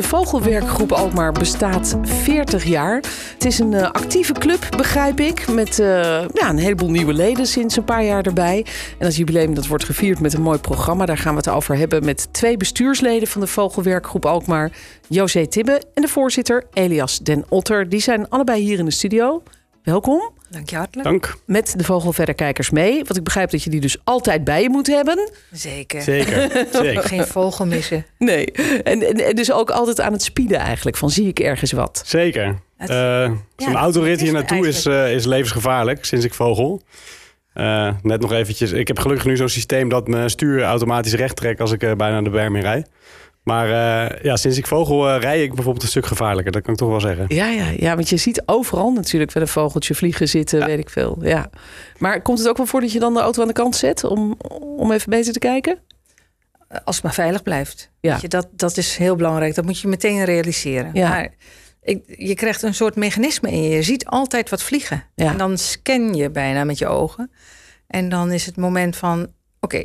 De Vogelwerkgroep Alkmaar bestaat 40 jaar. Het is een eh, actieve club, begrijp ik. Met eh, ja, een heleboel nieuwe leden sinds een paar jaar erbij. En dat jubileum dat wordt gevierd met een mooi programma. Daar gaan we het over hebben met twee bestuursleden van de Vogelwerkgroep Alkmaar. José Tibbe en de voorzitter Elias Den Otter. Die zijn allebei hier in de studio. Welkom. Dank je hartelijk. Dank. Met de Vogelverderkijkers mee. Want ik begrijp dat je die dus altijd bij je moet hebben. Zeker. Zeker. Zeker. Geen vogel missen. Nee. En, en, en dus ook altijd aan het spieden eigenlijk. Van zie ik ergens wat. Zeker. Het- Eh, Zo'n autorit hier naartoe is, eh, is levensgevaarlijk sinds ik vogel. Eh, net nog eventjes. Ik heb gelukkig nu zo'n systeem dat mijn stuur automatisch recht trekt als ik eh, bijna de berm in rijd. Maar eh, ja, sinds ik vogel eh, rij ik bijvoorbeeld een stuk gevaarlijker. Dat kan ik toch wel zeggen. Ja, ja, ja, want je ziet overal natuurlijk wel een vogeltje vliegen zitten, weet ik veel. Ja. Maar komt het ook wel voor dat je dan de auto aan de kant zet om, om even beter te kijken? Als het maar veilig blijft. Ja. Je, dat, dat is heel belangrijk. Dat moet je meteen realiseren. Ja. Maar ik, je krijgt een soort mechanisme in je. Je ziet altijd wat vliegen. Ja. En dan scan je bijna met je ogen. En dan is het moment van... Oké,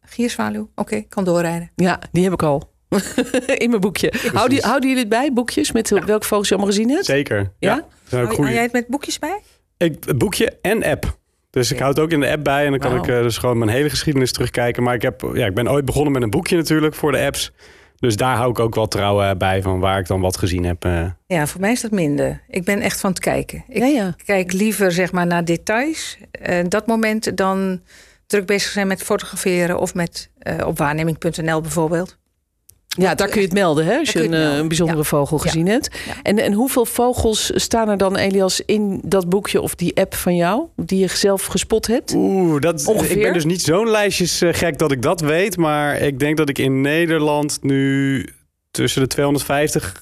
gierzwaluw. Oké, kan doorrijden. Ja, die heb ik al. In mijn boekje. Houden, houden jullie het bij, boekjes, met welke vogels je allemaal gezien hebt? Zeker. Ja? Ook Hou, jij het met boekjes bij? Ik, boekje en app. Dus ik houd het ook in de app bij en dan kan ik eh, dus gewoon mijn hele geschiedenis terugkijken. Maar ik, heb, ja, ik ben ooit begonnen met een boekje natuurlijk voor de apps. Dus daar hou ik ook wel trouw eh, bij van waar ik dan wat gezien heb. eh. Ja, voor mij is dat minder. Ik ben echt van het kijken. Ik Ja, ja. kijk liever zeg maar naar details. Eh, dat moment dan druk bezig zijn met fotograferen of met eh, op waarneming.nl bijvoorbeeld. Ja, daar kun je het melden hè, als je een, eh, een bijzondere ja. vogel Ja. gezien hebt. Ja. En, en hoeveel vogels staan er dan, Elias, in dat boekje of die app van jou, die je zelf gespot hebt? Oeh, dat, Ongeveer? ik ben dus niet zo'n lijstjes eh, gek dat ik dat weet. Maar ik denk dat ik in Nederland nu tussen de 250...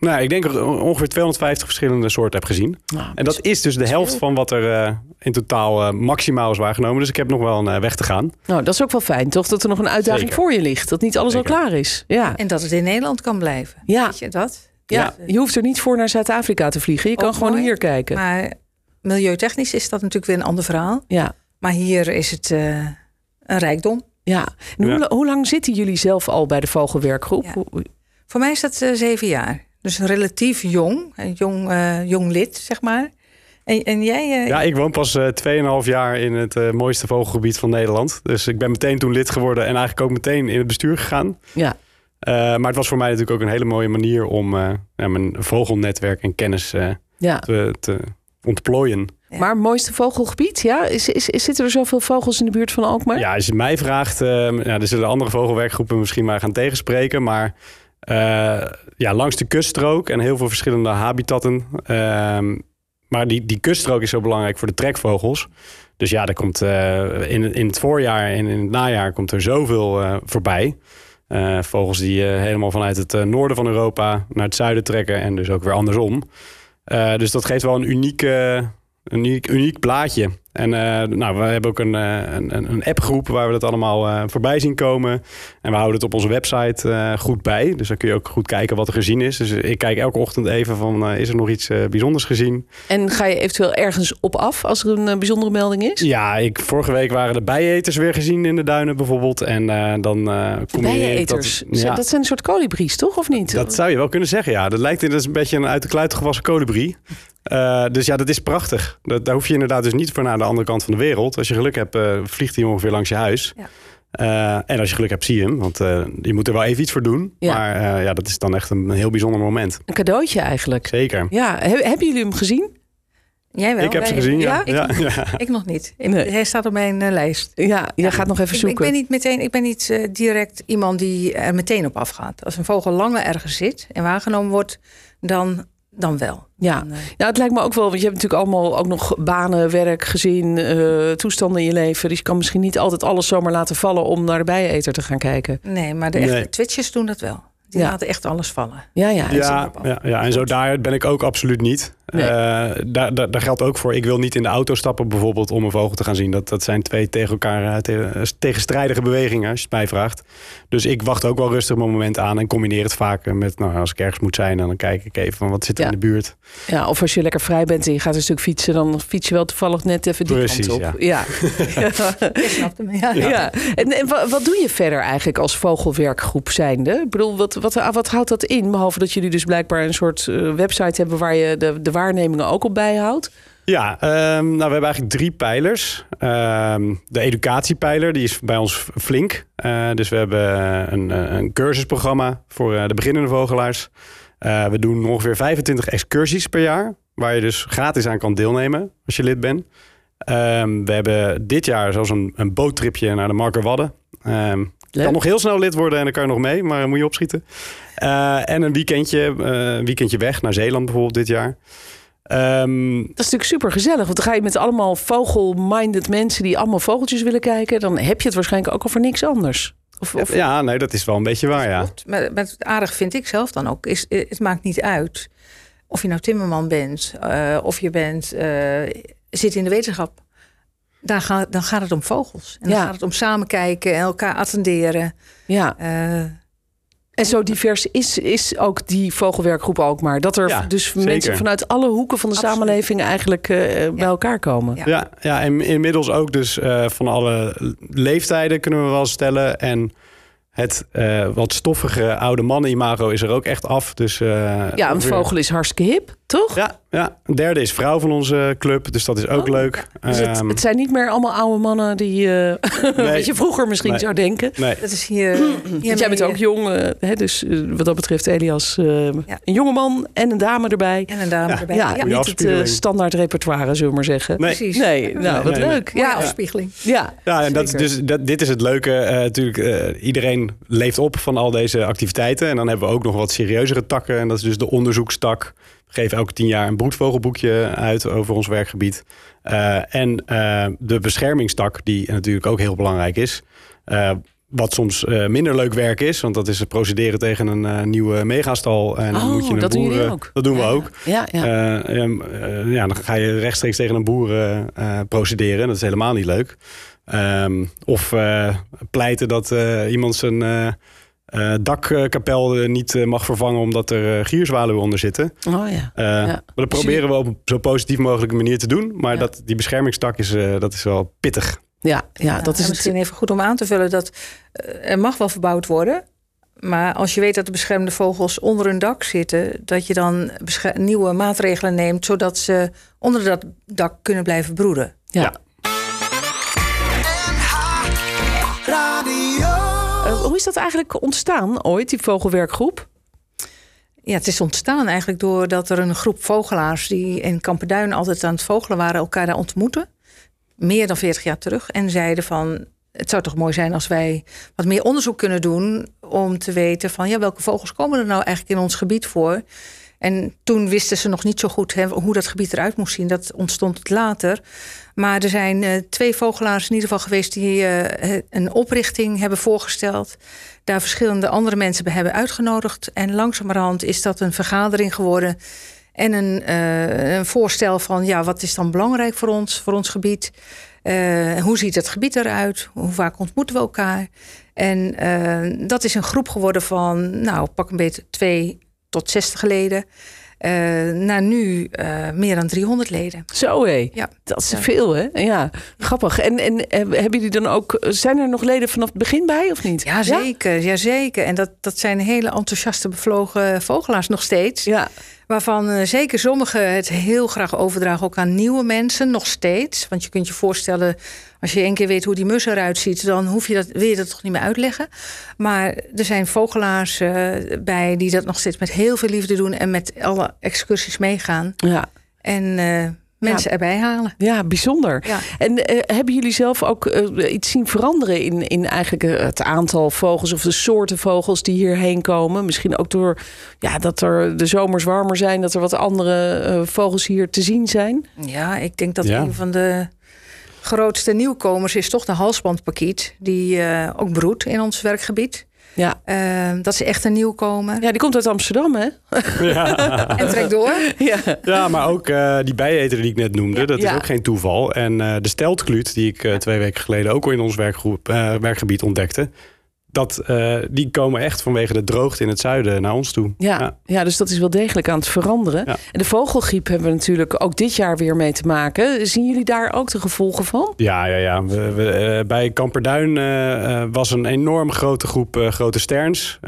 Nou, ik denk ongeveer 250 verschillende soorten heb gezien. Nou, En dat is dus de helft van wat er eh, in totaal eh, maximaal is waargenomen. Dus ik heb nog wel een eh, weg te gaan. Nou, dat is ook wel fijn, toch? Dat er nog een uitdaging Zeker. voor je ligt. Dat niet alles Zeker. al klaar is. Ja. En dat het in Nederland kan blijven. Ja. Weet je dat? ja, je hoeft er niet voor naar Zuid-Afrika te vliegen. Je kan gewoon mooi. hier kijken. Maar milieutechnisch is dat natuurlijk weer een ander verhaal. Ja, Maar hier is het eh, een rijkdom. ja. En Hoe, Ja. hoe lang zitten jullie zelf al bij de Vogelwerkgroep? Ja. Voor mij is dat zeven jaar. Dus relatief jong. Een jong, eh, jong lid, zeg maar. En, en jij... eh, Ja, ik woon pas eh 2,5 jaar in het eh, mooiste vogelgebied van Nederland. Dus ik ben meteen toen lid geworden en eigenlijk ook meteen in het bestuur gegaan. Ja, Eh, maar het was voor mij natuurlijk ook een hele mooie manier om eh, ja, mijn vogelnetwerk en kennis eh, ja. te, te ontplooien. Ja. Maar mooiste vogelgebied, ja? Is, is, is, zitten er zoveel vogels in de buurt van Alkmaar? Ja, als je mij vraagt, eh ja, er zullen andere vogelwerkgroepen misschien maar gaan tegenspreken. Maar eh, ja, langs de kuststrook en heel veel verschillende habitatten. Ehm, maar die, die kuststrook is zo belangrijk voor de trekvogels. Dus ja, er komt eh, in, in het voorjaar en in het najaar komt er zoveel eh, voorbij. Eh, vogels die eh, helemaal vanuit het eh, noorden van Europa naar het zuiden trekken en dus ook weer andersom. Eh, dus dat geeft wel een uniek, eh, uniek, uniek plaatje. En eh, nou, we hebben ook een, eh, een, een een appgroep waar we dat allemaal eh, voorbij zien komen. En we houden het op onze website goed bij. Dus dan kun je ook goed kijken wat er gezien is. Dus ik kijk elke ochtend even van, is er nog iets bijzonders gezien? En ga je eventueel ergens op af als er een bijzondere melding is? Ja, ik, vorige week waren de bijeters weer gezien in de duinen bijvoorbeeld. En dan kom je... Dat, ja, Dat zijn een soort kolibries, toch? Of niet? dat zou je wel kunnen zeggen, ja. Dat lijkt dat is een beetje een uit de kluit gewassen kolibrie. Dus ja, dat is prachtig. Dat, daar hoef je inderdaad dus niet voor naar de andere kant van de wereld. Als je geluk hebt, eh, vliegt hij ongeveer langs je huis. Ja. Eh, en als je geluk hebt, zie je hem. Want eh, je moet er wel even iets voor doen. Ja. Maar eh, ja, dat is dan echt een heel bijzonder moment. Een cadeautje eigenlijk. Zeker. Ja, Heb- hebben jullie hem gezien? Jij wel? ik heb ze gezien, ja. Ik, ja, nog, ja. ik nog niet. Nee. Hij staat op mijn lijst. Ja, jij gaat nog even Ik, ik zoeken. ben niet meteen, ik ben niet eh, direct iemand die er meteen op afgaat. Als een vogel langer ergens zit en waargenomen wordt, dan, dan wel. Ja. Nou, het lijkt me ook wel, want je hebt natuurlijk allemaal ook nog banen, werk, gezin, eh, toestanden in je leven. Dus je kan misschien niet altijd alles zomaar laten vallen om naar de bijeneter te gaan kijken. nee, maar de echte Nee. twitchers doen dat wel. Die Ja. laten echt alles vallen. Ja, ja. Ja, ja, ja, en zo daar ben ik ook absoluut niet. Nee. Eh, daar, daar, daar geldt ook voor. Ik wil niet in de auto stappen bijvoorbeeld om een vogel te gaan zien. Dat, dat zijn twee tegen elkaar eh, te- tegenstrijdige bewegingen, als je het mij vraagt. Dus ik wacht ook wel rustig mijn moment aan en combineer het vaak met, nou, als ik ergens moet zijn, dan kijk ik even van wat zit er Ja. in de buurt. Ja, of als je lekker vrij bent en je gaat een stuk fietsen, dan fiets je wel toevallig net even die Precies, kant op. ja. Ja. Ja. Ja. En, en wa- wat doe je verder eigenlijk als vogelwerkgroep zijnde? Ik bedoel, wat, wat, wat houdt dat in? Behalve dat jullie dus blijkbaar een soort eh, website hebben waar je de, de waarnemingen ook op bijhoudt. Ja, ehm, nou, we hebben eigenlijk drie pijlers. Ehm, de educatiepijler, die is bij ons flink. Eh, dus we hebben een, eh, een cursusprogramma voor eh, de beginnende vogelaars. We doen ongeveer 25 excursies per jaar, waar je dus gratis aan kan deelnemen als je lid bent. Ehm, we hebben dit jaar zelfs een, een boottripje naar de Markerwadden. Ehm Leuk. kan nog heel snel lid worden en dan kan je nog mee, maar dan moet je opschieten. Eh, en een weekendje, eh, een weekendje weg naar Zeeland bijvoorbeeld dit jaar. Ehm, Dat is natuurlijk super gezellig. Want dan ga je met allemaal vogel-minded mensen die allemaal vogeltjes willen kijken. Dan heb je het waarschijnlijk ook al voor niks anders. Of, of, Ja, nee, dat is wel een beetje waar, ja. Klopt. Maar, maar het aardig vind ik zelf dan ook, is eh, het maakt niet uit of je nou timmerman bent, eh, of je bent, eh, zit in de wetenschap. Daar gaat, dan gaat het om vogels. En dan gaat het om samen kijken en elkaar attenderen. ja. Eh, En zo divers is, is ook die vogelwerkgroep ook maar. Dat er Ja, dus zeker. mensen vanuit alle hoeken van de Absoluut. samenleving eigenlijk eh, bij elkaar komen. Ja. Ja, ja en inmiddels ook dus eh, van alle leeftijden kunnen we wel stellen. En het eh, wat stoffige oude mannen-imago is er ook echt af. Dus, eh, Ja, een ongeveer- vogel is hartstikke hip, toch? Ja, ja, een derde is vrouw van onze club, dus dat is ook Oh, leuk. Dus het, Ehm, het zijn niet meer allemaal oude mannen die eh wat je vroeger misschien Nee. zou denken. nee, dat is hier. Want jij bent ook jong, eh, hè, dus eh, wat dat betreft Elias, eh, een jonge man en een dame erbij. En een dame Ja. erbij. Ja, niet het standaard repertoire, zullen we maar zeggen. nee. precies. Nee, nou, Nee, wat nee, nee. leuk. Ja, afspiegeling. ja. Ja, en dat, dus, dat, dit is het leuke. eh, natuurlijk, eh, iedereen leeft op van al deze activiteiten. En dan hebben we ook nog wat serieuzere takken. En dat is dus de onderzoekstak. Geven elke tien jaar een broedvogelboekje uit over ons werkgebied. Eh, en eh, de beschermingstak, die natuurlijk ook heel belangrijk is. Eh, wat soms minder leuk werk is, want dat is het procederen tegen een nieuwe megastal. En dan Oh, moet je een dat doen jullie boeren- ook? Dat doen we Ja, ook. Ja, ja. Ja, dan ga je rechtstreeks tegen een boer procederen. Dat is helemaal niet leuk. Ehm, of pleiten dat iemand zijn eh, eh, dakkapel eh, niet eh, mag vervangen omdat er gierzwaluwen onder zitten. oh ja. Eh, Maar dat proberen we op een zo positief mogelijke manier te doen. Maar Ja. dat, die beschermingstak is, eh, dat is wel pittig. Ja, ja, dat is en het. misschien even goed om aan te vullen dat er mag wel verbouwd worden. Maar als je weet dat de beschermde vogels onder een dak zitten, dat je dan nieuwe maatregelen neemt, zodat ze onder dat dak kunnen blijven broeden. Ja. Ja. Hoe is dat eigenlijk ontstaan ooit, die vogelwerkgroep? Ja, het is ontstaan eigenlijk doordat er een groep vogelaars die in Kampenduin altijd aan het vogelen waren, elkaar daar ontmoeten. Meer dan 40 jaar terug. En zeiden van. Het zou toch mooi zijn als wij wat meer onderzoek kunnen doen. om te weten van ja, welke vogels komen er nou eigenlijk in ons gebied voor. En toen wisten ze nog niet zo goed hè, hoe dat gebied eruit moest zien. Dat ontstond later. Maar er zijn eh, twee vogelaars in ieder geval geweest die eh, een oprichting hebben voorgesteld. Daar verschillende andere mensen bij hebben uitgenodigd. En langzamerhand is dat een vergadering geworden. En een, eh, een voorstel van ja, wat is dan belangrijk voor ons, voor ons gebied? Hoe ziet het gebied eruit? Hoe vaak ontmoeten we elkaar? En dat is een groep geworden van, nou, pak een beetje twee tot zestig leden. eh, naar nu eh, meer dan 300 leden. Zo hé. Ja. Dat is Ja. veel hè? Ja, grappig. En, en eh, hebben jullie dan ook, zijn er nog leden vanaf het begin bij of niet? Ja, zeker. Ja? zeker. En dat, dat zijn hele enthousiaste bevlogen vogelaars nog steeds. Ja, Waarvan eh, zeker sommigen het heel graag overdragen ook aan nieuwe mensen, nog steeds. Want je kunt je voorstellen, als je één keer weet hoe die mus eruit ziet, dan hoef je dat, wil je dat toch niet meer uitleggen. Maar er zijn vogelaars eh, bij die dat nog steeds met heel veel liefde doen en met alle excursies meegaan. ja. En eh, mensen erbij halen. Ja, bijzonder. Ja. En eh, hebben jullie zelf ook eh, iets zien veranderen in, in eigenlijk eh, het aantal vogels of de soorten vogels die hierheen komen? Misschien ook door ja, dat er de zomers warmer zijn, dat er wat andere vogels hier te zien zijn. Ja, ik denk dat Ja. een van de grootste nieuwkomers is toch de halsbandpakiet. Die eh, ook broedt in ons werkgebied. Ja. Ehm, dat is echt een nieuwkomer. ja, die komt uit Amsterdam, hè? En trek door. Ja. Ja, maar ook eh, die bijeter die ik net noemde, dat Ja. is ook geen toeval. En eh, de steltkluut, die ik eh, twee weken geleden ook al in ons werkgroep, eh, werkgebied ontdekte, dat, eh, die komen echt vanwege de droogte in het zuiden naar ons toe. Ja, ja. dus dat is wel degelijk aan het veranderen. Ja. En de vogelgriep hebben we natuurlijk ook dit jaar weer mee te maken. Zien jullie daar ook de gevolgen van? Ja, ja, ja. We, we, eh, bij Kamperduin eh, eh, was een enorm grote groep grote sterns.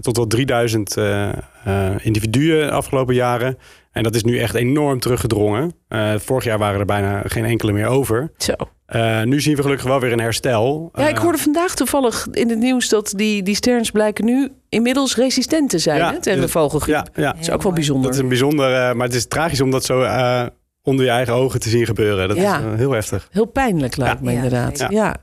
tot wel 3000 eh, eh, individuen de afgelopen jaren. En dat is nu echt enorm teruggedrongen. Eh, vorig jaar waren er bijna geen enkele meer over. Zo. Eh, nu zien we gelukkig wel weer een herstel. Ja, ik Eh, hoorde vandaag toevallig in het nieuws dat die, die sterns blijken nu inmiddels resistent te zijn Ja, hè, tegen de vogelgriep. Ja, ja. Dat is ook wel bijzonder. Dat is een bijzonder, eh, maar het is tragisch om dat zo eh, onder je eigen ogen te zien gebeuren. Dat Ja. is heel heftig. Heel pijnlijk lijkt me Ja, inderdaad. Ja.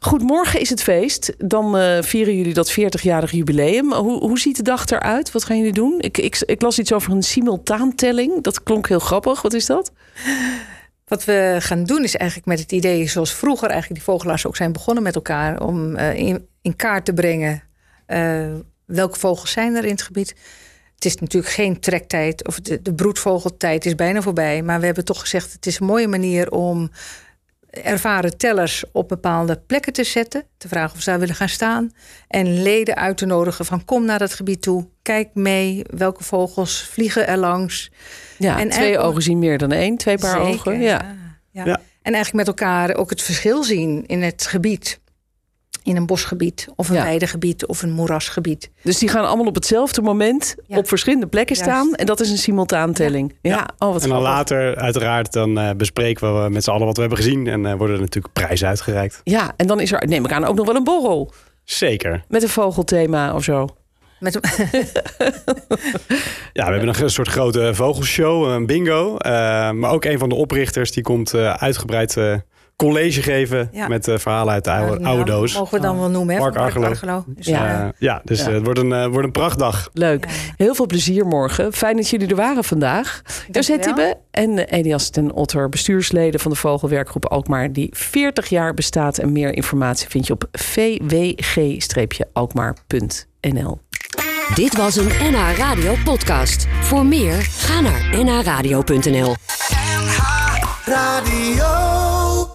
Goed, morgen is het feest. Dan eh, vieren jullie dat 40-jarig jubileum. Hoe, hoe ziet de dag eruit? Wat gaan jullie doen? Ik, ik, ik las iets over een simultaantelling. Dat klonk heel grappig. Wat is dat? Wat we gaan doen is eigenlijk met het idee, zoals vroeger eigenlijk die vogelaars ook zijn begonnen met elkaar, om eh, in, kaart te brengen eh, welke vogels zijn er in het gebied. Het is natuurlijk geen trektijd of de, de broedvogeltijd is bijna voorbij, maar we hebben toch gezegd het is een mooie manier om ervaren tellers op bepaalde plekken te zetten, te vragen of ze daar willen gaan staan en leden uit te nodigen van kom naar dat gebied toe, kijk mee welke vogels vliegen er langs. Ja, En twee eigenlijk- ogen zien meer dan één. Twee paar Zeker, ogen. Ja. ja. Ja. En eigenlijk met elkaar ook het verschil zien in het gebied. In een bosgebied of een Ja. weidegebied of een moerasgebied. Dus die gaan allemaal op hetzelfde moment Ja. op verschillende plekken Juist. staan. En dat is een simultaantelling. Ja, Ja. Oh, wat En dan grappig. later, uiteraard, dan eh, bespreken we met z'n allen wat we hebben gezien. En eh, worden er natuurlijk prijzen uitgereikt. Ja, en dan is er, neem ik aan, ook nog wel een borrel. Zeker. Met een vogelthema of zo. Met, Ja, we hebben een soort grote vogelshow, een bingo. Eh, maar ook een van de oprichters die komt eh, uitgebreid eh, college geven Ja. met eh, verhalen uit de oude, Nou, oude doos. Mogen we dan wel noemen, hè? Mark van Argelo. Dus, Ja. eh, Eh, ja, dus Ja. het wordt een, wordt een prachtdag. Leuk. Ja. Heel veel plezier morgen. Fijn dat jullie er waren vandaag. José Tibbe en Elias ten Otter, bestuursleden van de Vogelwerkgroep Alkmaar, die 40 jaar bestaat. En meer informatie vind je op vwg-alkmaar.nl. Dit was een NH Radio podcast. Voor meer, ga naar nhradio.nl. Radio.